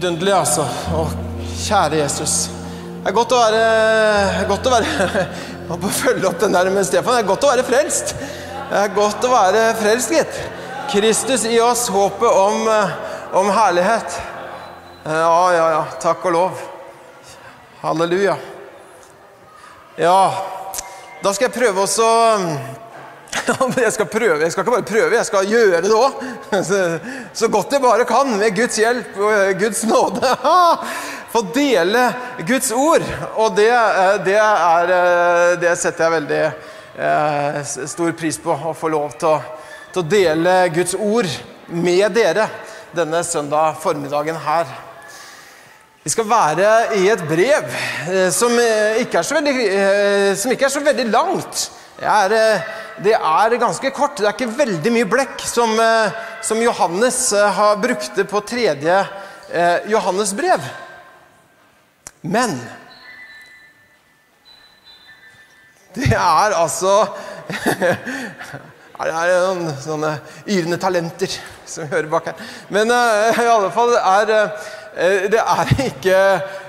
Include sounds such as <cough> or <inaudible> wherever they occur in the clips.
Vidunderlig, altså. Å, kjære Jesus. Det er godt å være godt å være <laughs> må følge opp den der med Stefan. Det er godt å være frelst. Det er godt å være frelst, gitt. Kristus i oss, håpet om, om herlighet. Ja, ja, ja. Takk og lov. Halleluja. Ja, da skal jeg prøve også jeg skal prøve, jeg skal ikke bare prøve, jeg skal gjøre det òg. Så, godt jeg bare kan, med Guds hjelp og Guds nåde. Få dele Guds ord. Og det, det, er, det setter jeg veldig eh, stor pris på. Å få lov til å, til å dele Guds ord med dere denne søndag formiddagen her. Vi skal være i et brev eh, som ikke veldig, eh, som ikke er så veldig langt. Er, det er ganske kort. Det er ikke veldig mye blekk som, eh, som Johannes eh, har brukte på tredje eh, Johannes brev. Men det er altså <laughs> Det er noen sånne yrende talenter som vi hører bak her. Men uh, i alle fall er uh, det er ikke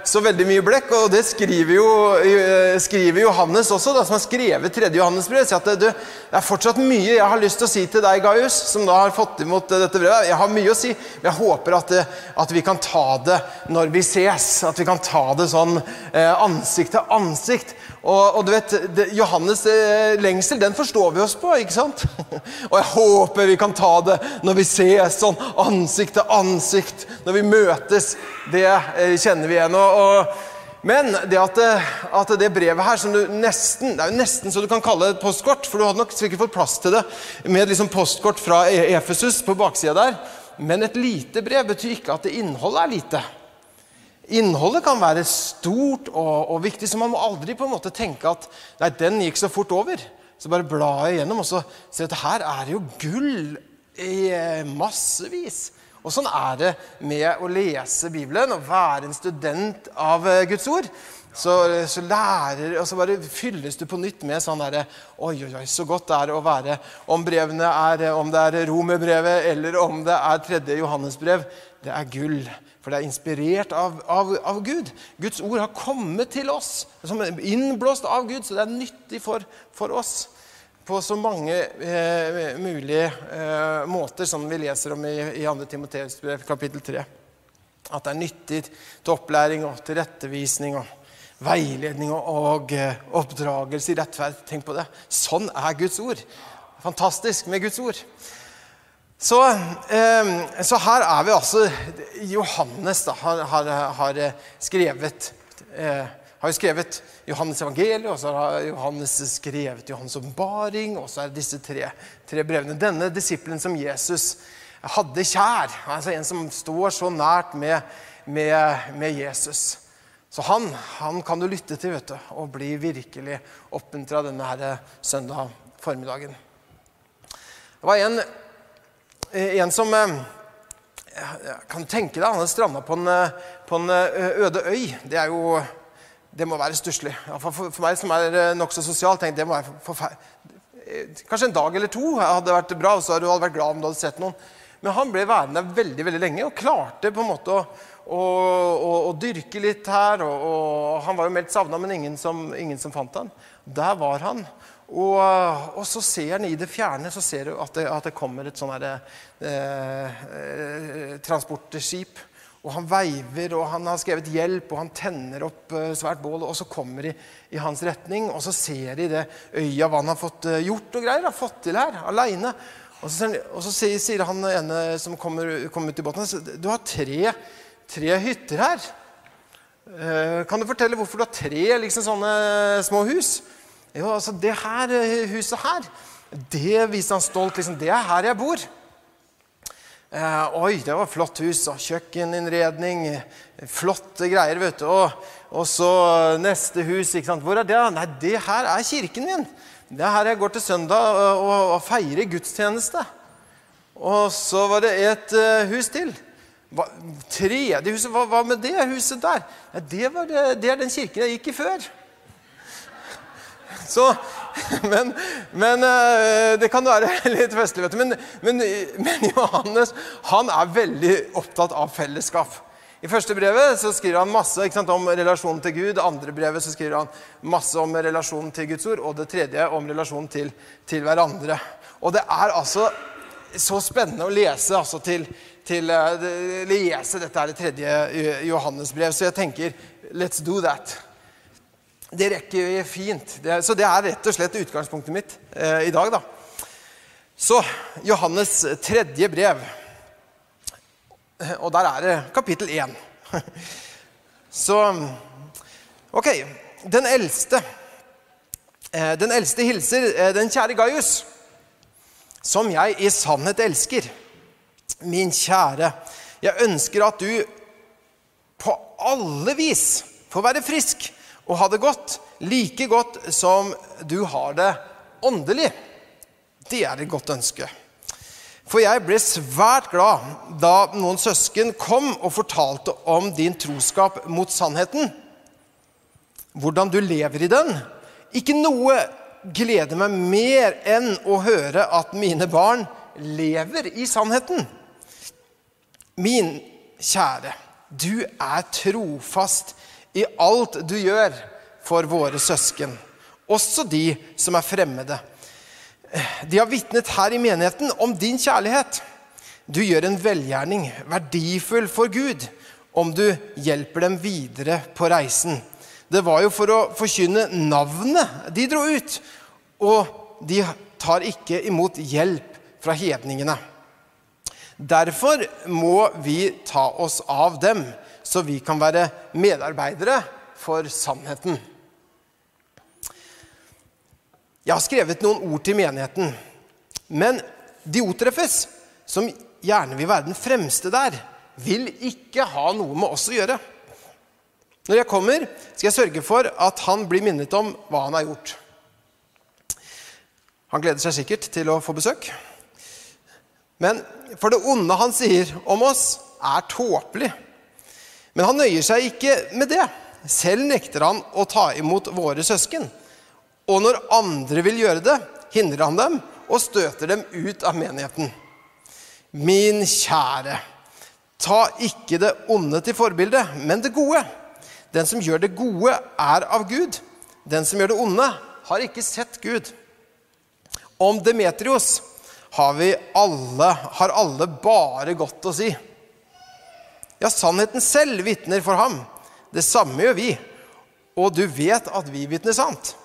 så veldig mye blekk. Og det skriver jo eh, skriver Johannes også, da, som har skrevet 3. Johannes brev. At det, det, er fortsatt mye jeg har lyst til å si til deg, Gaius, som da har fått imot eh, dette brevet. Jeg har mye å si, men jeg håper at, det, at vi kan ta det når vi ses. At vi kan ta det sånn eh, ansikt til ansikt. Og, og, du vet, det, Johannes eh, lengsel, den forstår vi oss på, ikke sant? <laughs> og jeg håper vi kan ta det når vi ses sånn ansikt til ansikt, når vi møtes. Det eh, kjenner vi igjen. Og, og, men det at, eh, at, det brevet her, som du nesten Det er jo nesten så du kan kalle et postkort, for du hadde nok sikkert fått plass til det med et liksom postkort fra e- Efesus på baksida der. Men et lite brev betyr ikke at det innholdet er lite. Innholdet kan være stort og, og, viktig, så man må aldri på en måte tenke at nei, den gikk så fort over. Så bare bla jeg gjennom og så se at her er det jo gull i eh, massevis. Og sånn er det med å lese Bibelen og være en student av eh, Guds ord. Så, så, lærer, og så bare fylles du på nytt med sånn derre Oi, oi, oi, så godt det er å være Om brevene er, om det er Romerbrevet eller om det er tredje Johannesbrev, det er gull. For det er inspirert av, av, av, Gud. Guds ord har kommet til oss som innblåst av Gud, så det er nyttig for, for oss på så mange eh, mulige eh, måter, som vi leser om i, i 2. Timoteus brev, kapittel 3. At det er nyttig til opplæring og tilrettevisning og veiledning og, og eh, oppdragelse i rettferd. Tenk på det. Sånn er Guds ord. Fantastisk med Guds ord. Så, eh, så, her er vi altså Johannes da, har, har, har skrevet eh, har skrevet Johannes evangeliet, og så har Johannes skrevet Johannes' åpenbaring, og så er det disse tre, tre, brevene. Denne disippelen som Jesus hadde kjær, altså en som står så nært med, med, med Jesus. Så han, han, kan du lytte til vet du, og bli virkelig oppmuntra denne her søndag formiddagen. Det var en Eh, en som jeg Kan tenke deg, han hadde stranda på, på, en eh, øde øy. Det er jo Det må være stusslig. For, meg som er nokså sosial, tenkte det må være forferdelig. Kanskje en dag eller to hadde vært bra, og så hadde du vært glad om du hadde sett noen. Men han ble værende veldig veldig lenge og klarte på en måte å, å, å, å dyrke litt her. Og, og, han var jo meldt savna, men ingen som, ingen som fant han. Der var han. Og, og, så ser han i det fjerne så ser du at det, at det kommer et sånn eh, eh, transportskip. Og han veiver, og han har skrevet 'hjelp', og han tenner opp eh, svært bål. Og så kommer de i hans retning, og så ser de det øya hva han har fått eh, gjort og greier. har fått til her, aleine. Og, og, så sier han ene som kommer, kommer ut i båten, du har tre, tre hytter her. Eh, kan du fortelle hvorfor du har tre liksom, sånne små hus? Jo, altså det her eh, huset her, det viser han stolt. liksom, Det er her jeg bor. Eh, oi, det var flott hus. og Kjøkkeninnredning. Flotte greier, vet du. Og, og, så neste hus. ikke sant? Hvor er det? Nei, det her er kirken min. Det er her jeg går til søndag og, og, og feirer gudstjeneste. Og så var det et uh, hus til. Hva, tredje huset, hva, hva, med det huset der? Nei, det, det, det er den kirken jeg gikk i før. Så, <laughs> men, men, eh, det kan være <laughs> litt festlig, vet du. Men, men, men, Johannes han er veldig opptatt av fellesskap. I første brevet så skriver han masse sant, om relasjonen til Gud. Andre brevet så skriver han masse om relasjonen til Guds ord. Og det tredje om relasjonen til, til hverandre. Og det er altså så spennende å lese, altså til, til uh, lese dette er det tredje Johannes-brev. Så jeg tenker let's do that. Det rekker vi fint. Det, så det er rett og slett utgangspunktet mitt eh, i dag, da. Så Johannes tredje brev. Og der er det kapittel 1. <laughs> Så Ok. Den eldste. Eh, den eldste hilser eh, den kjære Gaius, som jeg i sannhet elsker. Min kjære, jeg ønsker at du på alle vis får være frisk og ha det godt, like godt som du har det åndelig. Det er et godt ønske. For jeg ble svært glad da noen søsken kom og fortalte om din troskap mot sannheten. Hvordan du lever i den. Ikke noe gleder meg mer enn å høre at mine barn lever i sannheten. Min kjære, du er trofast i alt du gjør for våre søsken, også de som er fremmede. De har vitnet her i menigheten om din kjærlighet. Du gjør en velgjerning verdifull for Gud om du hjelper dem videre på reisen. Det var jo for å forkynne navnet de dro ut, og de tar ikke imot hjelp fra hedningene. Derfor må vi ta oss av dem, så vi kan være medarbeidere for sannheten. Jeg har skrevet noen ord til menigheten. Men Diotrefes, som gjerne vil være den fremste der, vil ikke ha noe med oss å gjøre. Når jeg kommer, skal jeg sørge for at han blir minnet om hva han har gjort. Han gleder seg sikkert til å få besøk. Men for det onde han sier om oss, er tåpelig. Men han nøyer seg ikke med det. Selv nekter han å ta imot våre søsken. Og når andre vil gjøre det, hindrer han dem og støter dem ut av menigheten. Min kjære, ta ikke det onde til forbilde, men det gode. Den som gjør det gode, er av Gud. Den som gjør det onde, har ikke sett Gud. Om Demetrios har, vi alle, har alle bare godt å si. Ja, sannheten selv vitner for ham. Det samme gjør vi. Og du vet at vi vitner sant.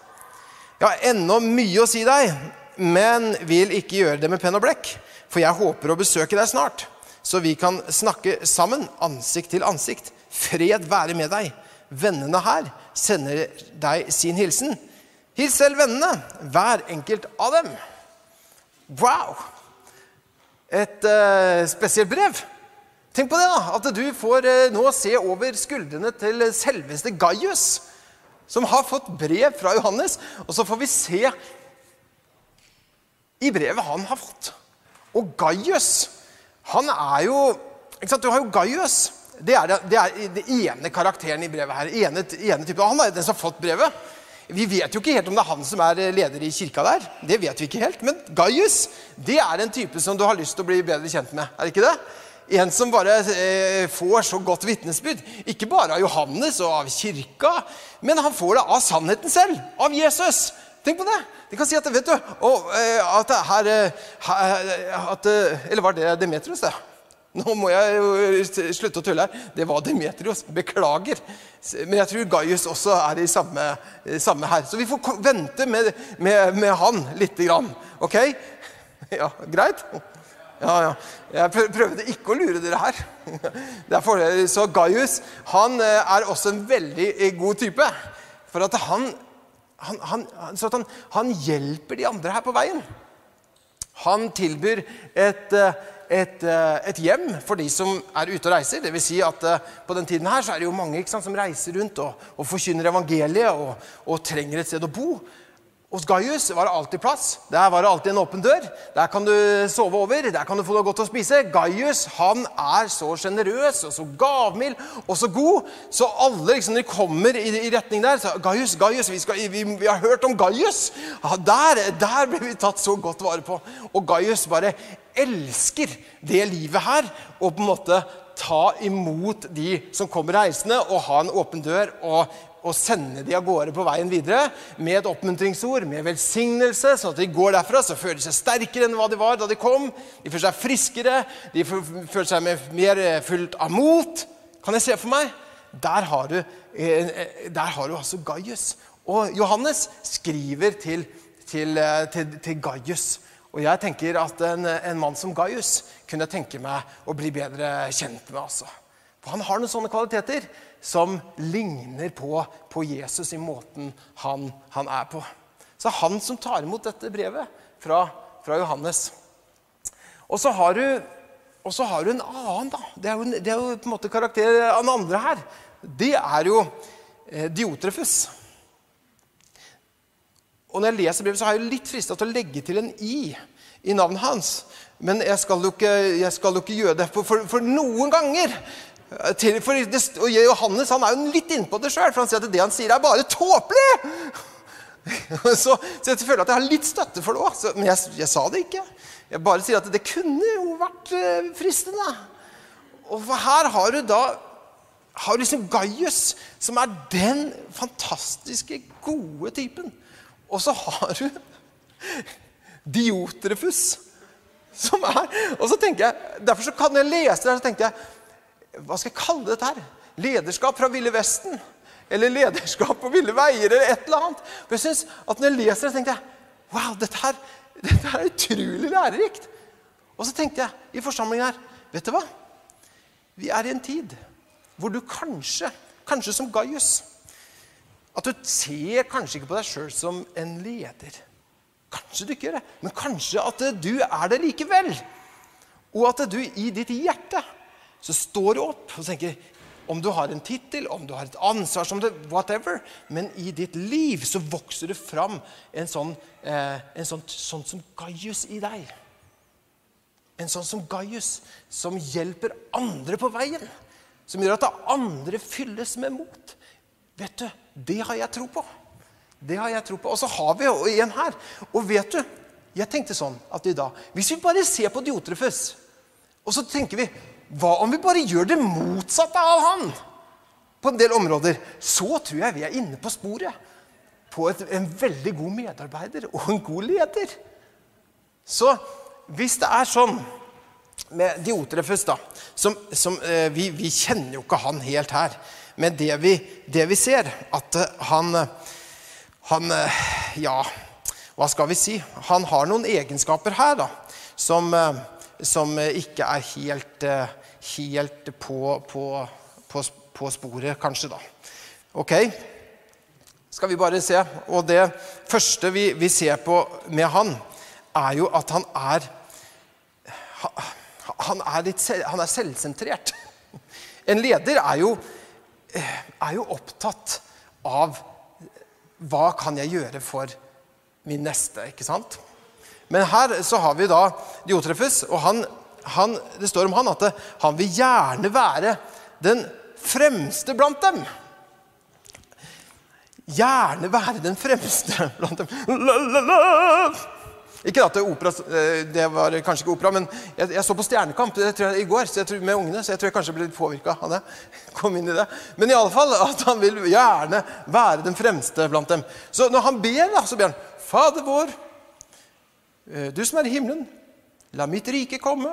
Jeg har ennå mye å si deg, men vil ikke gjøre det med penn og blekk. For jeg håper å besøke deg snart, så vi kan snakke sammen, ansikt til ansikt. Fred være med deg. Vennene her sender deg sin hilsen. Hils selv vennene, hver enkelt av dem. Wow! Et uh, spesielt brev. Tenk på det, da, at du får uh, nå se over skuldrene til selveste Gaius som har fått brev fra Johannes. Og så får vi se i brevet han har fått. Og Gaius, han er jo ikke sant, Du har jo Gaius. Det er, det, er det ene karakteren i brevet her. Ene, ene type, han er den som har fått brevet. Vi vet jo ikke helt om det er han som er leder i kirka der. Det vet vi ikke helt. Men Gaius det er en type som du har lyst til å bli bedre kjent med. Er det ikke det? En som bare eh, får så godt vitnesbyrd. Ikke bare av Johannes og av kirka, men han får det av sannheten selv. Av Jesus. Tenk på det. De kan si at vet du, og, eh, at her, her at, Eller var det Demetrius, det? Nå må jeg slutte å tulle her. Det var Demetrios. Beklager. Men jeg tror Gaius også er i samme, samme her. Så vi får vente med, med, med han lite grann. Ok? <laughs> Ja, Greit? Ja, ja. Jeg prøvde ikke å lure dere her. <laughs> Derfor, så Gaius han eh, er også en veldig eh, god type. For at han, han, han, så at han, han hjelper de andre her på veien. Han tilbyr et, eh, et, et, hjem for de som er ute og reiser. Det vil si at På den tiden her så er det jo mange sant, som reiser rundt og, og forkynner evangeliet og, og trenger et sted å bo. Hos Gaius var det alltid plass. Der var det alltid en åpen dør. Der kan du sove over, der kan du få noe godt å spise. Gaius han er så sjenerøs og så gavmild og så god. Så alle liksom, de kommer i, i retning der så, Gaius, Gaius, vi, skal, vi, vi har hørt om Gaius! Ja, der, der ble vi tatt så godt vare på. Og Gaius bare elsker det livet her og på en måte ta imot de som kommer reisende, og ha en åpen dør og, og sende de av gårde på veien videre med et oppmuntringsord, med velsignelse, sånn at de går derfra så føler de seg sterkere enn hva de var da de kom. De føler seg friskere, de føler seg mer fullt av mot. Kan jeg se for meg? Der har du, eh, eh, der har du altså Gaius. Og Johannes skriver til, til, eh, til, til Gaius. Og jeg tenker at en, en, mann som Gaius kunne tenke meg å bli bedre kjent med. altså. For Han har noen sånne kvaliteter som ligner på, på Jesus i måten han, han, er på. Så han som tar imot dette brevet fra, fra Johannes. Og så har du og så har du en annen, da. Det er jo, det er jo på en måte karakter av den andre her. Det er jo eh, Diotrefus. Og når jeg leser brevet, så har jeg litt frista til å legge til en i i navnet hans. Men jeg skal jo ikke, skal jo ikke gjøre det. For, for, for noen ganger for det, og Johannes han er jo litt innpå det sjøl, for han sier at det han sier, er bare tåpelig! <laughs> Så, så, jeg føler at jeg har litt støtte for det òg. Men jeg, jeg, sa det ikke. Jeg bare sier at det kunne jo vært eh, fristende. Og her har du da har liksom Gaius, som er den fantastiske, gode typen. Og så har du <laughs> Diotrefus, som er Og så tenker jeg, Derfor så kan jeg lese det her, så tenker jeg Hva skal jeg kalle dette her? Lederskap fra Ville Vesten? Eller lederskap på ville veier, eller et eller annet. For jeg synes at Når jeg leser det, tenkte jeg Wow, dette her, <laughs> dette er utrolig lærerikt. Og så tenkte jeg i forsamlingen her Vet du hva? Vi er i en tid hvor du kanskje, kanskje som Gaius at du ser kanskje ikke på deg sjøl som en leder. Kanskje du ikke gjør det, men kanskje at du er det likevel. Og at du i ditt hjerte så står du opp og tenker om du har en tittel, om du har et ansvar, som det, whatever, men i ditt liv så vokser det fram en sånn, eh, en sånn, sånn som Gaius i deg. En sånn som Gaius, som hjelper andre på veien. Som gjør at andre fylles med mot. Vet du, det har jeg tro på. Det har jeg tro på. Og så har vi jo en her. Og vet du, jeg tenkte sånn at i dag Hvis vi bare ser på Diotrefus, og så tenker vi Hva om vi bare gjør det motsatte av han? På en del områder. Så tror jeg vi er inne på sporet på et, en veldig god medarbeider og en god leder. Så hvis det er sånn med Diotrefus, da som, som eh, vi, vi kjenner jo ikke han helt her. Men det vi, det vi ser, at eh, han, han eh, Ja, hva skal vi si? Han har noen egenskaper her da, som, eh, som ikke er helt, helt på, på, på, på, sporet, kanskje, da. Ok? Skal vi bare se. Og det første vi, vi ser på med han, er jo at han er han er, litt, han er selvsentrert. En leder er jo er jo opptatt av hva kan jeg gjøre for min neste, ikke sant? Men her så har vi da Diotrefes, og han, han, det står om han at han vil gjerne være den fremste blant dem. Gjerne være den fremste blant dem. La, la, la. Ikke at det, opera, eh, det var kanskje ikke opera, men jeg, jeg så på Stjernekamp jeg, i går tror, med ungene, så jeg tror jeg kanskje ble litt påvirka av det. <laughs> Kom inn i det. Men i alle fall at han vil gjerne være den fremste blant dem. Så når han ber, da, så ber han Fader vår, du som er i himmelen, la mitt rike komme.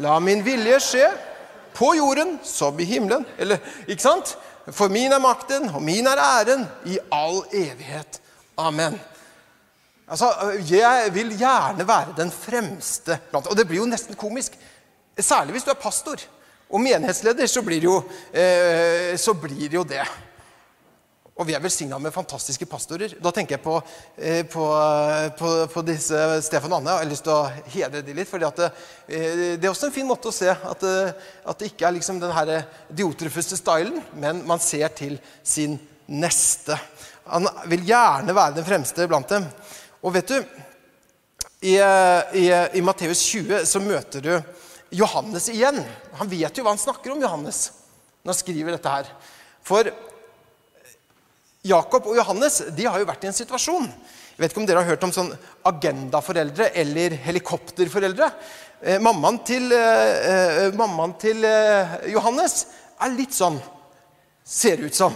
La min vilje skje på jorden som i himmelen. Eller, ikke sant? For min er makten, og min er æren, i all evighet. Amen. Altså, Jeg vil gjerne være den fremste blant Og det blir jo nesten komisk. Særlig hvis du er pastor og menighetsleder, så blir det jo, eh, så blir det, jo det. Og vi er velsigna med fantastiske pastorer. Da tenker jeg på, eh, på, på, på disse Stefan og Anne. Jeg har lyst til å hedre dem litt. For det, eh, det, er også en fin måte å se at, eh, at det ikke er liksom den her diotrofuste stylen, men man ser til sin neste. Han vil gjerne være den fremste blant dem. Og vet du, i, i, i Matteus 20 så møter du Johannes igjen. Han vet jo hva han snakker om, Johannes, når han skriver dette her. For Jakob og Johannes de har jo vært i en situasjon. Jeg vet ikke om dere har hørt om sånn agendaforeldre eller helikopterforeldre. Eh, mammaen til, eh, eh mammaen til eh, Johannes er litt sånn, ser ut som.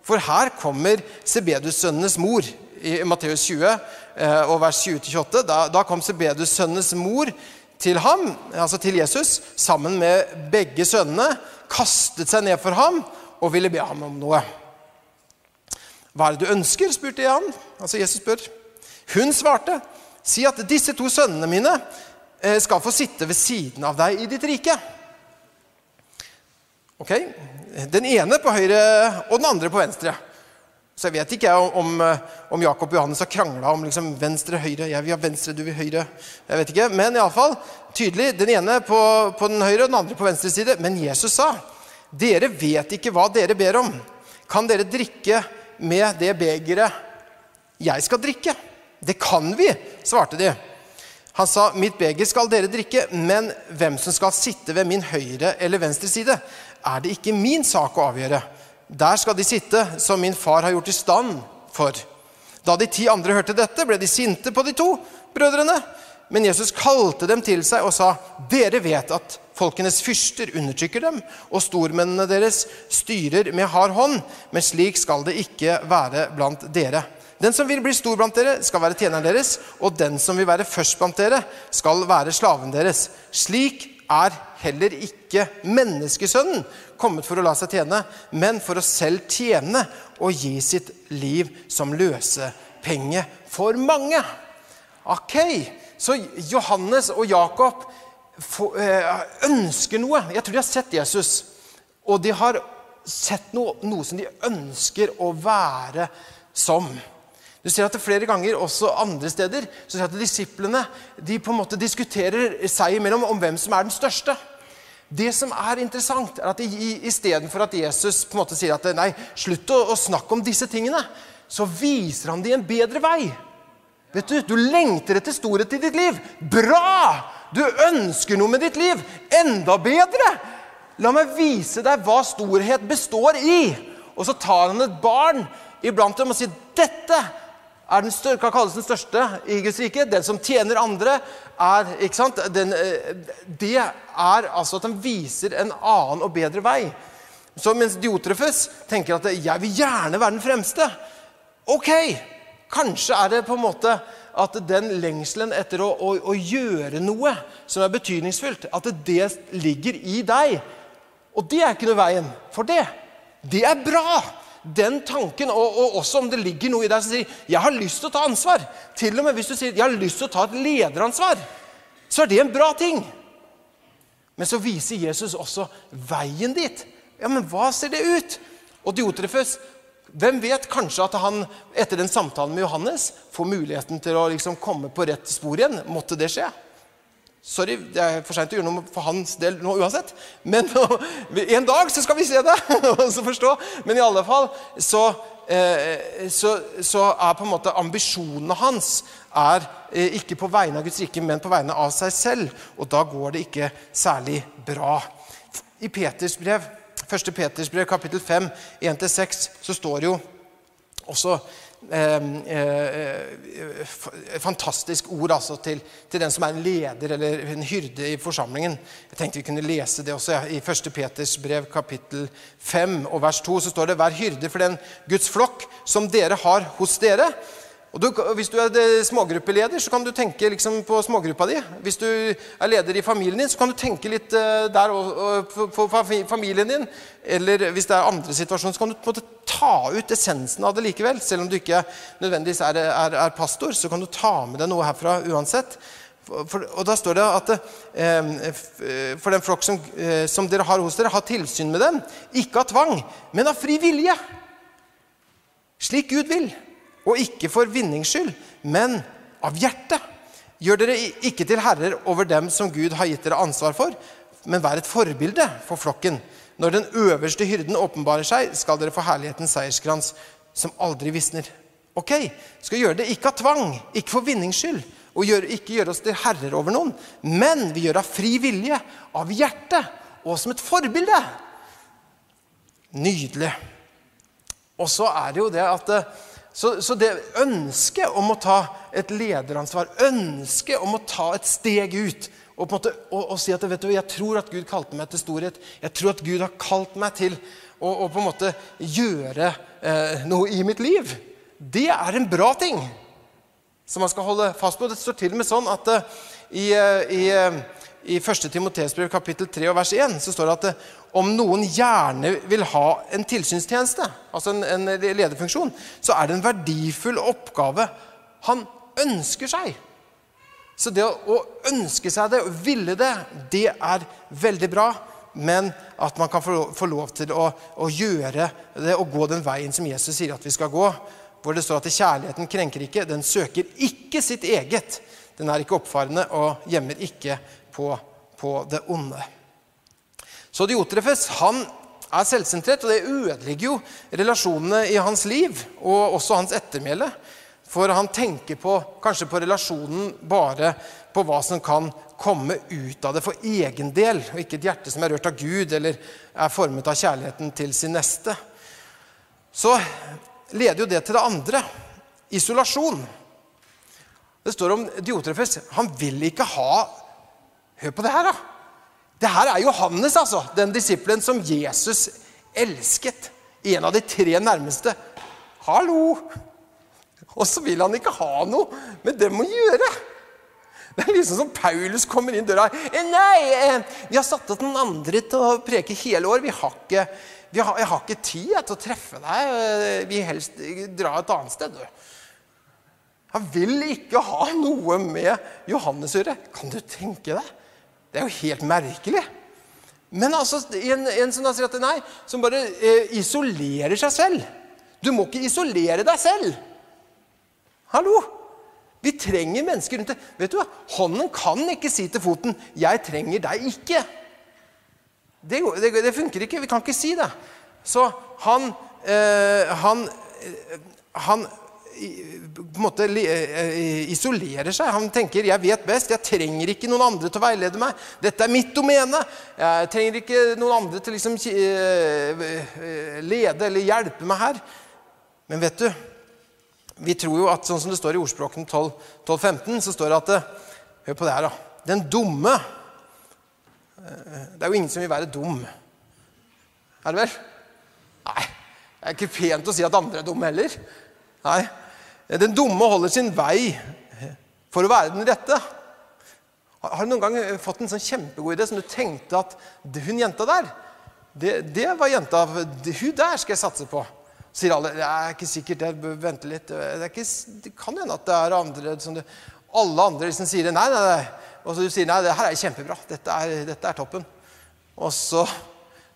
For her kommer Sebedus-sønnenes mor i Matteus 20 eh, og vers 20-28. Da, da kom Sebedus-sønnenes mor til ham, altså til Jesus, sammen med begge sønnene, kastet seg ned for ham og ville be ham om noe. Hva er det du ønsker? spurte jeg han. Altså Jesus spør. Hun svarte, si at disse to sønnene mine eh, skal få sitte ved siden av deg i ditt rike. Ok, Den ene på høyre og den andre på venstre. Så jeg vet ikke om, om Jakob og Johannes har krangla om liksom venstre høyre. Jeg vil ha venstre, du vil høyre. Jeg vet ikke, Men iallfall tydelig. Den ene på, på den høyre og den andre på venstre side. Men Jesus sa, 'Dere vet ikke hva dere ber om.' 'Kan dere drikke med det begeret jeg skal drikke?' 'Det kan vi', svarte de. Han sa, 'Mitt beger skal dere drikke, men hvem som skal sitte ved min høyre eller venstre side, er det ikke min sak å avgjøre.' Der skal de sitte, som min far har gjort i stand for. Da de ti andre hørte dette, ble de sinte på de to brødrene. Men Jesus kalte dem til seg og sa, 'Dere vet at folkenes fyrster undertrykker dem,' 'og stormennene deres styrer med hard hånd,' 'men slik skal det ikke være blant dere.' 'Den som vil bli stor blant dere, skal være tjeneren deres,' 'og den som vil være først blant dere, skal være slaven deres.' Slik er heller ikke menneskesønnen kommet for å la seg tjene, men for å selv tjene og gi sitt liv som løsepenge for mange. Ok, Så Johannes og Jakob eh, ønsker noe. Jeg tror de har sett Jesus. Og de har sett noe, noe som de ønsker å være som. Du ser at det Flere ganger også andre steder så ser at disiplene de på en måte diskuterer seg imellom om hvem som er den største. Det som er interessant, er at istedenfor at Jesus på en måte sier at nei, slutt å, å snakke om disse tingene, så viser han dem en bedre vei. Vet Du du lengter etter storhet i ditt liv. Bra! Du ønsker noe med ditt liv. Enda bedre! La meg vise deg hva storhet består i. Og så tar han et barn iblant dem og sier dette er den større, kan kalles den største i Guds rike. Den som tjener andre, er ikke sant? Den, eh, det er altså at han viser en annen og bedre vei. Så mens Diotrefes tenker at 'jeg vil gjerne være den fremste', ok, kanskje er det på en måte at den lengselen etter å, å, å gjøre noe som er betydningsfullt, at det ligger i deg. Og det er ikke noe veien for det. Det er bra den tanken, og, og, også om det ligger noe i deg som sier 'jeg har lyst til å ta ansvar', til og med hvis du sier 'jeg har lyst til å ta et lederansvar', så er det en bra ting. Men så viser Jesus også veien dit. Ja, men hva ser det ut? Og Diotrefes, hvem vet kanskje at han etter den samtalen med Johannes får muligheten til å liksom komme på rett spor igjen? Måtte det skje? Sorry, det er for seint å gjøre noe for hans del nå uansett. Men <laughs> en dag så skal vi se det og <laughs> så forstå. Men i alle fall så, eh, så, så er på en måte ambisjonene hans er eh, ikke på vegne av Guds rike, men på vegne av seg selv. Og da går det ikke særlig bra. I Peters brev, 1. Peters brev, kapittel 5, 1-6, så står det jo også Ehm, eh, eh, fantastisk ord altså, til, til, den som er en leder eller en hyrde i forsamlingen. Jeg tenkte vi kunne lese det også. Ja. I 1. Peters brev kapittel 5 og vers 2 så står det Vær hyrde for den Guds flokk som dere har hos dere og du, Hvis du er smågruppeleder, så kan du tenke liksom på smågruppa di. Hvis du er leder i familien din, så kan du tenke litt uh, der på familien din. Eller hvis det er andre situasjoner, så kan du på en måte ta ut essensen av det likevel. Selv om du ikke nødvendigvis er, er, er pastor, så kan du ta med deg noe herfra uansett. For, og da står det at eh, for den flokk som, eh, som, dere har hos dere, ha tilsyn med dem, ikke av tvang, men av fri vilje. Slik Gud vil. Og ikke for vinnings skyld, men av hjertet. Gjør dere ikke til herrer over dem som Gud har gitt dere ansvar for, men vær et forbilde for flokken. Når den øverste hyrden åpenbarer seg, skal dere få herlighetens seierskrans som aldri visner. Ok, skal gjøre det ikke av tvang, ikke for vinnings skyld, og gjør, ikke gjøre oss til herrer over noen, men vi gjør av fri vilje, av hjerte og som et forbilde. Nydelig. Og så er det jo det at eh, så, så det ønsket om å ta et lederansvar, ønsket om å ta et steg ut og, måte, og, og si at du, jeg tror at Gud kalte meg til storhet, jeg tror at Gud har kalt meg til å, å på en måte gjøre eh, noe i mitt liv, det er en bra ting som man skal holde fast på. Det står til og med sånn at uh, i, uh, i, uh, i 1. Timoteus brev kapittel 3 og vers 1 så står det at om noen gjerne vil ha en tilsynstjeneste, altså en, en lederfunksjon, så er det en verdifull oppgave han ønsker seg. Så det å, ønske seg det, og ville det, det er veldig bra. Men at man kan få, få lov til å, å, gjøre det og gå den veien som Jesus sier at vi skal gå. Hvor det står at kjærligheten krenker ikke, den søker ikke sitt eget. Den er ikke oppfarende og gjemmer ikke på, på det onde. Så Diotrefes han er selvsentrert, og det ødelegger jo relasjonene i hans liv og også hans ettermæle. For han tenker på, kanskje på relasjonen bare på hva som kan komme ut av det for egen del, og ikke et hjerte som er rørt av Gud eller er formet av kjærligheten til sin neste. Så leder jo det til det andre isolasjon. Det står om Diotrefes. Han vil ikke ha Hør på det her, da. Det her er Johannes, altså. Den disippelen som Jesus elsket. En av de tre nærmeste. Hallo! Og så vil han ikke ha noe med dem å gjøre. Det er liksom som Paulus kommer inn døra. 'Nei, eh, vi har satt opp noen andre til å preke hele år. Vi har ikke, vi har, jeg har ikke tid til å treffe deg. Eh, vi helst dra et annet sted.' Han vil ikke ha noe med Johannes å gjøre. Kan du tenke deg? Det er jo helt merkelig. Men altså, en, en som da sier at nei, som bare eh, isolerer seg selv. Du må ikke isolere deg selv. Hallo? Vi trenger mennesker rundt deg. Vet du hva? Hånden kan ikke si til foten 'Jeg trenger deg ikke'. Det, det, det funker ikke. Vi kan ikke si det. Så han, eh, han, eh, han på en måte eh, eh, isolerer seg. Han tenker 'jeg vet best', jeg trenger ikke noen andre til å veilede meg. Dette er mitt domene. Jeg trenger ikke noen andre til å liksom eh, lede eller hjelpe meg her. Men vet du, vi tror jo at sånn som det står i ordspråkene 12-15, så står det at Hør på det her, da. Den dumme Det er jo ingen som vil være dum. Er det vel? Nei. Det er ikke pent å si at andre er dumme heller. Nei, den dumme holder sin vei for å være den rette. Har du noen gang fått en sånn kjempegod idé som du tenkte at hun jenta der, det, det var jenta Hun der skal jeg satse på. Så sier alle det er ikke sikkert, jeg bør vente litt. Det, ikke, det kan hende at det er andre som det, Alle andre liksom sier nei, nei, nei. Og så du sier nei, det her er kjempebra. Dette er, dette er toppen. Og så,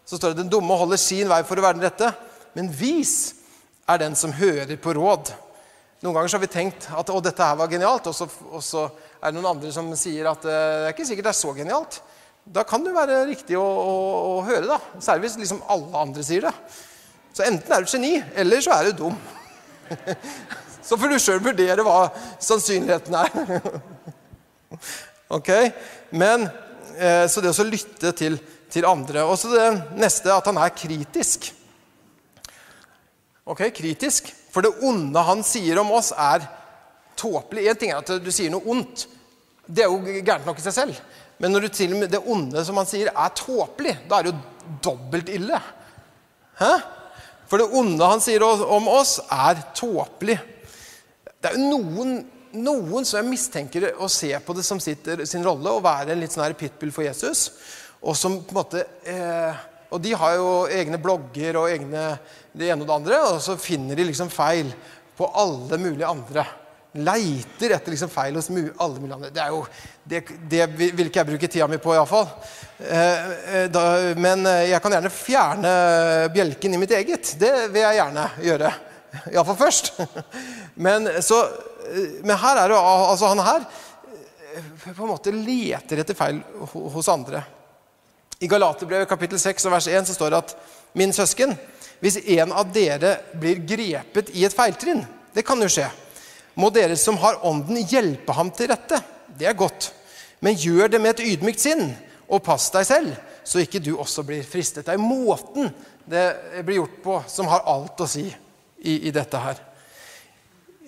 så står det den dumme holder sin vei for å være den rette. Men vis er den som hører på råd. Noen ganger så har vi tenkt at å, dette her var genialt, og så, og så, er det noen andre som sier at eh, det er ikke sikkert det er så genialt. Da kan det være riktig å, å, å høre, da. Særlig hvis liksom alle andre sier det. Så enten er du geni, eller så er du dum. <laughs> så får du sjøl vurdere hva sannsynligheten er. <laughs> ok? Men, eh, Så det å lytte til, til andre. Og så det neste, at han er kritisk. Ok, kritisk. For det onde han sier om oss, er tåpelig. Én ting er at du sier noe ondt. Det er jo gærent nok i seg selv. Men når du til og med det onde som han sier, er tåpelig, da er det jo dobbelt ille. Hæ? For det onde han sier om oss, er tåpelig. Det er jo noen, noen som jeg mistenker å se på det som sitter sin rolle, å være en litt sånn her pitbull for Jesus. Og som på en måte eh, og de har jo egne blogger og egne det ene og det andre, og så finner de liksom feil på alle mulige andre. Leiter etter liksom feil hos alle mulige andre. Det, er jo, det, det vil ikke jeg bruke tida mi på, iallfall. Eh, eh, men eh, jeg kan gjerne fjerne bjelken i mitt eget. Det vil jeg gjerne gjøre. <laughs> Iallfall først. <laughs> Men, så, eh, men her er det altså han her på en måte leter etter feil hos andre. I Galaterbrevet kapittel 6 og vers 1 så står det at min søsken, hvis en av dere blir grepet i et feiltrinn, det kan jo skje, må dere som har ånden, hjelpe ham til rette. Det er godt. Men gjør det med et ydmykt sinn, og pass deg selv, så ikke du også blir fristet. Det er måten det blir gjort på, som har alt å si i, i dette her.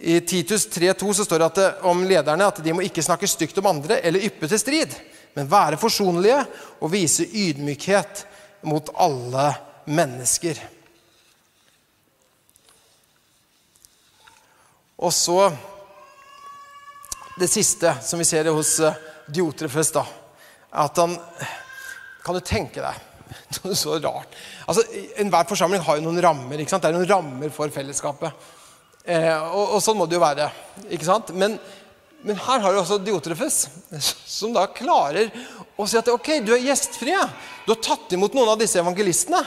I Titus 3,2 så står det eh, om lederne at de må ikke snakke stygt om andre eller yppe til strid, men være forsonlige og vise ydmykhet mot alle mennesker. Og så det siste som vi ser hos eh, Diotrefes, da, at han Kan du tenke deg <laughs> noe så rart Altså, Enhver forsamling har jo noen rammer. ikke sant? Det er noen rammer for fellesskapet. Eh, og, og, sånn må det jo være. ikke sant? Men, men her har du også Diotrefes, som da klarer å si at ok, du er gjestfri. Du har tatt imot noen av disse evangelistene.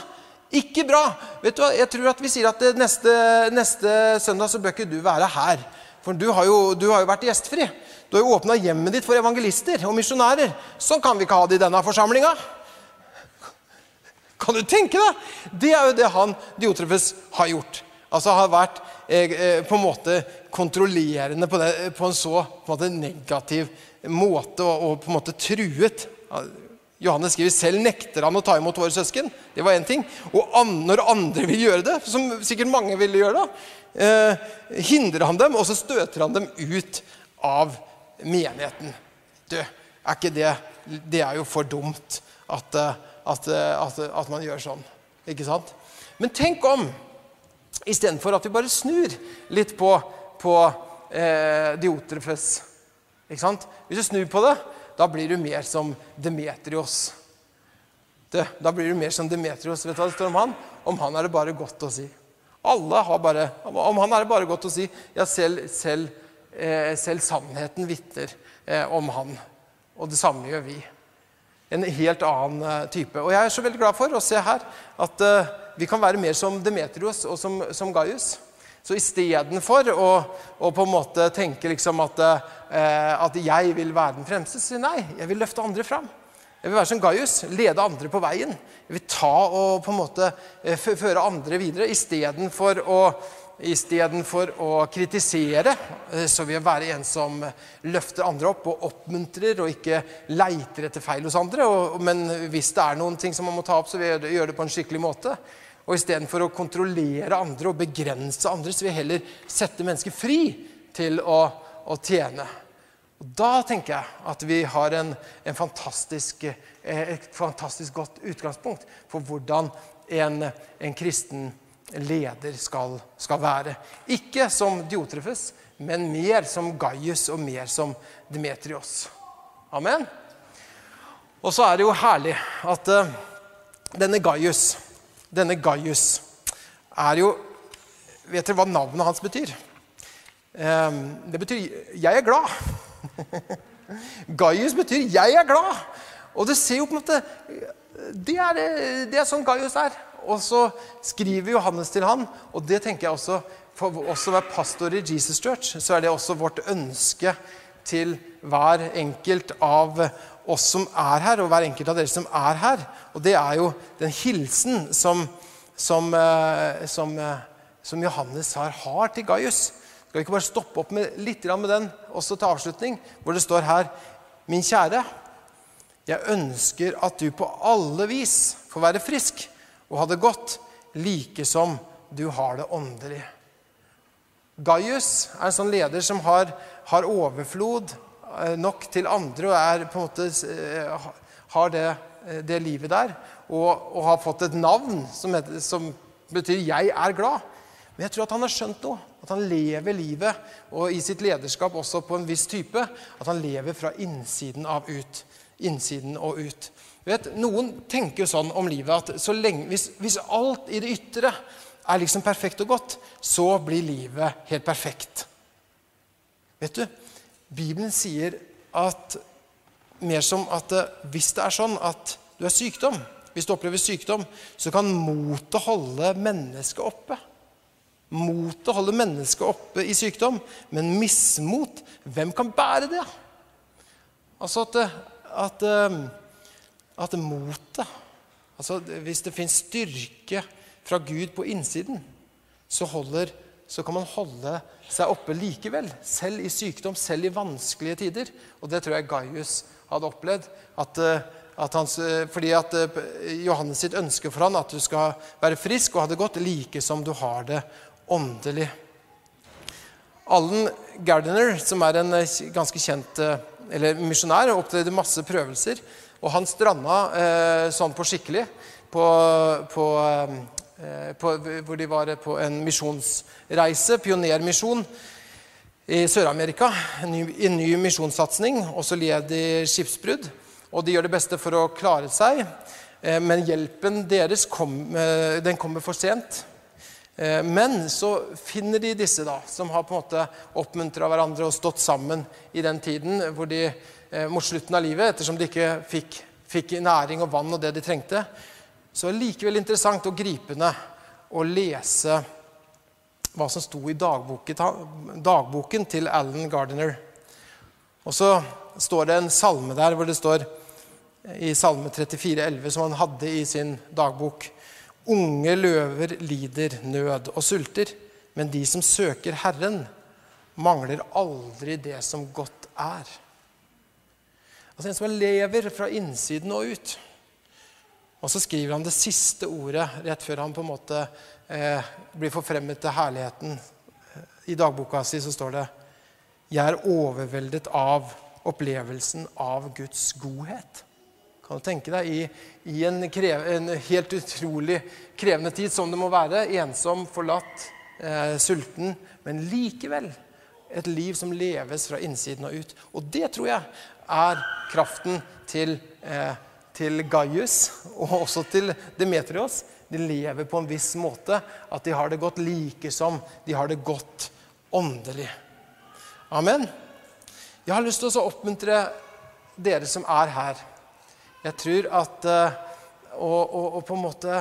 Ikke bra. Vet du hva? Jeg tror at vi sier at neste, neste søndag så bør ikke du være her. For du har jo, du har jo vært gjestfri. Du har jo åpna hjemmet ditt for evangelister og misjonærer. Sånn kan vi ikke ha det i denne forsamlinga. Kan du tenke deg? Det er jo det han Diotrefes har gjort. Altså har vært eh, eh, på en måte kontrollerende på, det, på en så på en måte, negativ måte og, og, på en måte truet. Johannes skriver selv nekter han å ta imot våre søsken. Det var én ting. Og an, når andre vil gjøre det, som sikkert mange ville gjøre da, eh, hindrer han dem, og så støter han dem ut av menigheten. Du, er ikke det Det er jo for dumt at, eh, at, eh, at, at man gjør sånn. Ikke sant? Men tenk om istedenfor at vi bare snur litt på, på eh, Diotrefes. Ikke sant? Hvis du snur på det, da blir du mer som Demetrios. Det, da blir du mer som Demetrios. Vet du hva det står om han? Om han er det bare godt å si. Alle har bare, Om han er det bare godt å si. Ja, selv, selv, eh, selv sannheten vitner eh, om han. Og det samme gjør vi. En helt annen eh, type. Og jeg er så veldig glad for å se her at uh, vi kan være mer som Demetrios og som, som Gaius. Så istedenfor å, å på en måte tenke liksom at, uh, at jeg vil være den fremste, så nei, jeg vil løfte andre fram. Jeg vil være som Gaius, lede andre på veien. Jeg vil ta og på en måte føre andre videre istedenfor å Istedenfor å kritisere, eh, så vil jeg være en som løfter andre opp og oppmuntrer og ikke leiter etter feil hos andre. men hvis det er noen ting som man må ta opp, så vil jeg gjøre det på en skikkelig måte. Og istedenfor å kontrollere andre og begrense andre, så vil jeg heller sette mennesker fri til å, å tjene. Og Da tenker jeg at vi har en, en fantastisk, eh, et fantastisk godt utgangspunkt for hvordan en, en kristen leder skal, skal være. Ikke som Diotrefes, men mer som Gaius og mer som Demetrios. Amen. Og så er det jo herlig at uh, denne Gaius, denne Gaius er jo Vet dere hva navnet hans betyr? Um, det betyr 'jeg er glad'. <laughs> Gaius betyr 'jeg er glad'. Og det ser jo på en måte Det er, det er sånn Gaius er. Og så skriver Johannes til han, og det tenker jeg også For oss som er pastor i Jesus Church, så er det også vårt ønske til hver enkelt av oss som er her, og hver enkelt av dere som er her. Og det er jo den hilsen som, som, eh, som, eh, som Johannes har, har til Gaius. Skal vi ikke bare stoppe opp med, litt med den også til avslutning, hvor det står her Min kjære, jeg ønsker at du på alle vis får være frisk og ha det godt, like som du har det åndelig. Gaius er en sånn leder som har, har overflod eh, nok til andre og er på en måte eh, har det, eh, det livet der. Og, og, har fått et navn som, heter, som, betyr 'jeg er glad'. Men jeg tror at han har skjønt noe. At han lever livet, og i sitt lederskap også på en viss type, at han lever fra innsiden av ut. Innsiden og ut. Vet, noen tenker jo sånn om livet at lenge, hvis, hvis, alt i det ytre er liksom perfekt og godt, så blir livet helt perfekt. Vet du, Bibelen sier at mer som at eh, hvis det er sånn at du er sykdom, hvis du opplever sykdom, så kan motet holde mennesket oppe. Motet holder mennesket oppe i sykdom, men mismot, hvem kan bære det? Altså at, eh, at eh, at motet altså Hvis det fins styrke fra Gud på innsiden, så, holder, så, kan man holde seg oppe likevel. Selv i sykdom, selv i vanskelige tider. Og det tror jeg Gaius hadde opplevd. At, eh, at hans, eh, fordi at eh, Johannes sitt ønske for han at du skal være frisk og ha det godt like som du har det åndelig. Allen Gardiner, som er en ganske kjent eller misjonær, opplevde masse prøvelser. Og han stranda eh, sånn på skikkelig på, på, eh, på, hvor de var på en misjonsreise, pionermisjon, i Sør-Amerika. En ny, en ny misjonssatsing. Og så led de skipsbrudd. Og de gjør det beste for å klare seg. Eh, men hjelpen deres kom, eh, den kommer for sent. Eh, men så finner de disse da, som har på en måte oppmuntra hverandre og stått sammen i den tiden hvor de mot slutten av livet, ettersom de ikke fikk, fikk næring og vann og det de trengte, så er det likevel interessant og gripende å lese hva som sto i dagboken, til Alan Gardiner. Og så står det en salme der hvor det står i Salme 34, 11, som han hadde i sin dagbok. Unge løver lider nød og sulter, men de som søker Herren, mangler aldri det som godt er. Altså En som lever fra innsiden og ut. Og så skriver han det siste ordet rett før han på en måte eh, blir forfremmet til herligheten. I dagboka si så står det Jeg er overveldet av opplevelsen av Guds godhet. Kan du tenke deg i, i en, krev, en, helt utrolig krevende tid som det må være, ensom, forlatt, eh, sulten, men likevel et liv som leves fra innsiden og ut. Og det tror jeg er kraften til, eh, til Gaius og også til Demetrios. De lever på en viss måte, at de har det godt like som de har det godt åndelig. Amen. Jeg har lyst til å oppmuntre dere som er her jeg tror at og, og, og, på en måte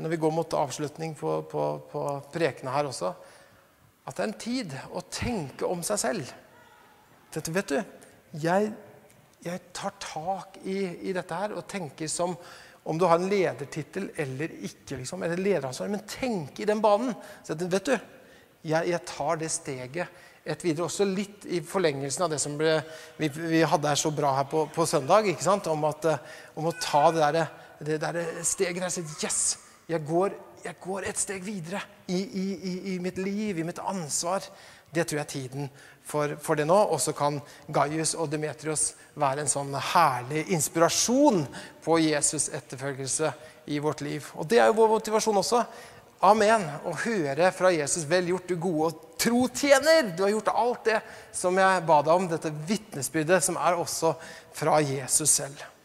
Når vi går mot avslutning på, på, på prekene her også At det er en tid å tenke om seg selv. Dette, vet du, jeg, jeg tar tak i, i, dette her og tenker som om du har en ledertittel eller ikke. Liksom, eller lederansvar, Men tenk i den banen. Så vet du, jeg, jeg tar det steget et videre. Også litt i forlengelsen av det som ble, vi, vi, hadde her så bra her på, på søndag. ikke sant? Om, at, eh, om å ta det der, det der steget der. Si yes, jeg går, jeg går et steg videre i, i, i, i, mitt liv, i mitt ansvar. Det tror jeg tiden for, for det nå. Og så kan Gaius og Demetrios være en sånn herlig inspirasjon på Jesus' etterfølgelse i vårt liv. Og det er jo vår motivasjon også. Amen. Å høre fra Jesus 'Vel gjort, du gode og tro tjener'. Du har gjort alt det som jeg ba deg om, dette vitnesbyrdet, som er også fra Jesus selv.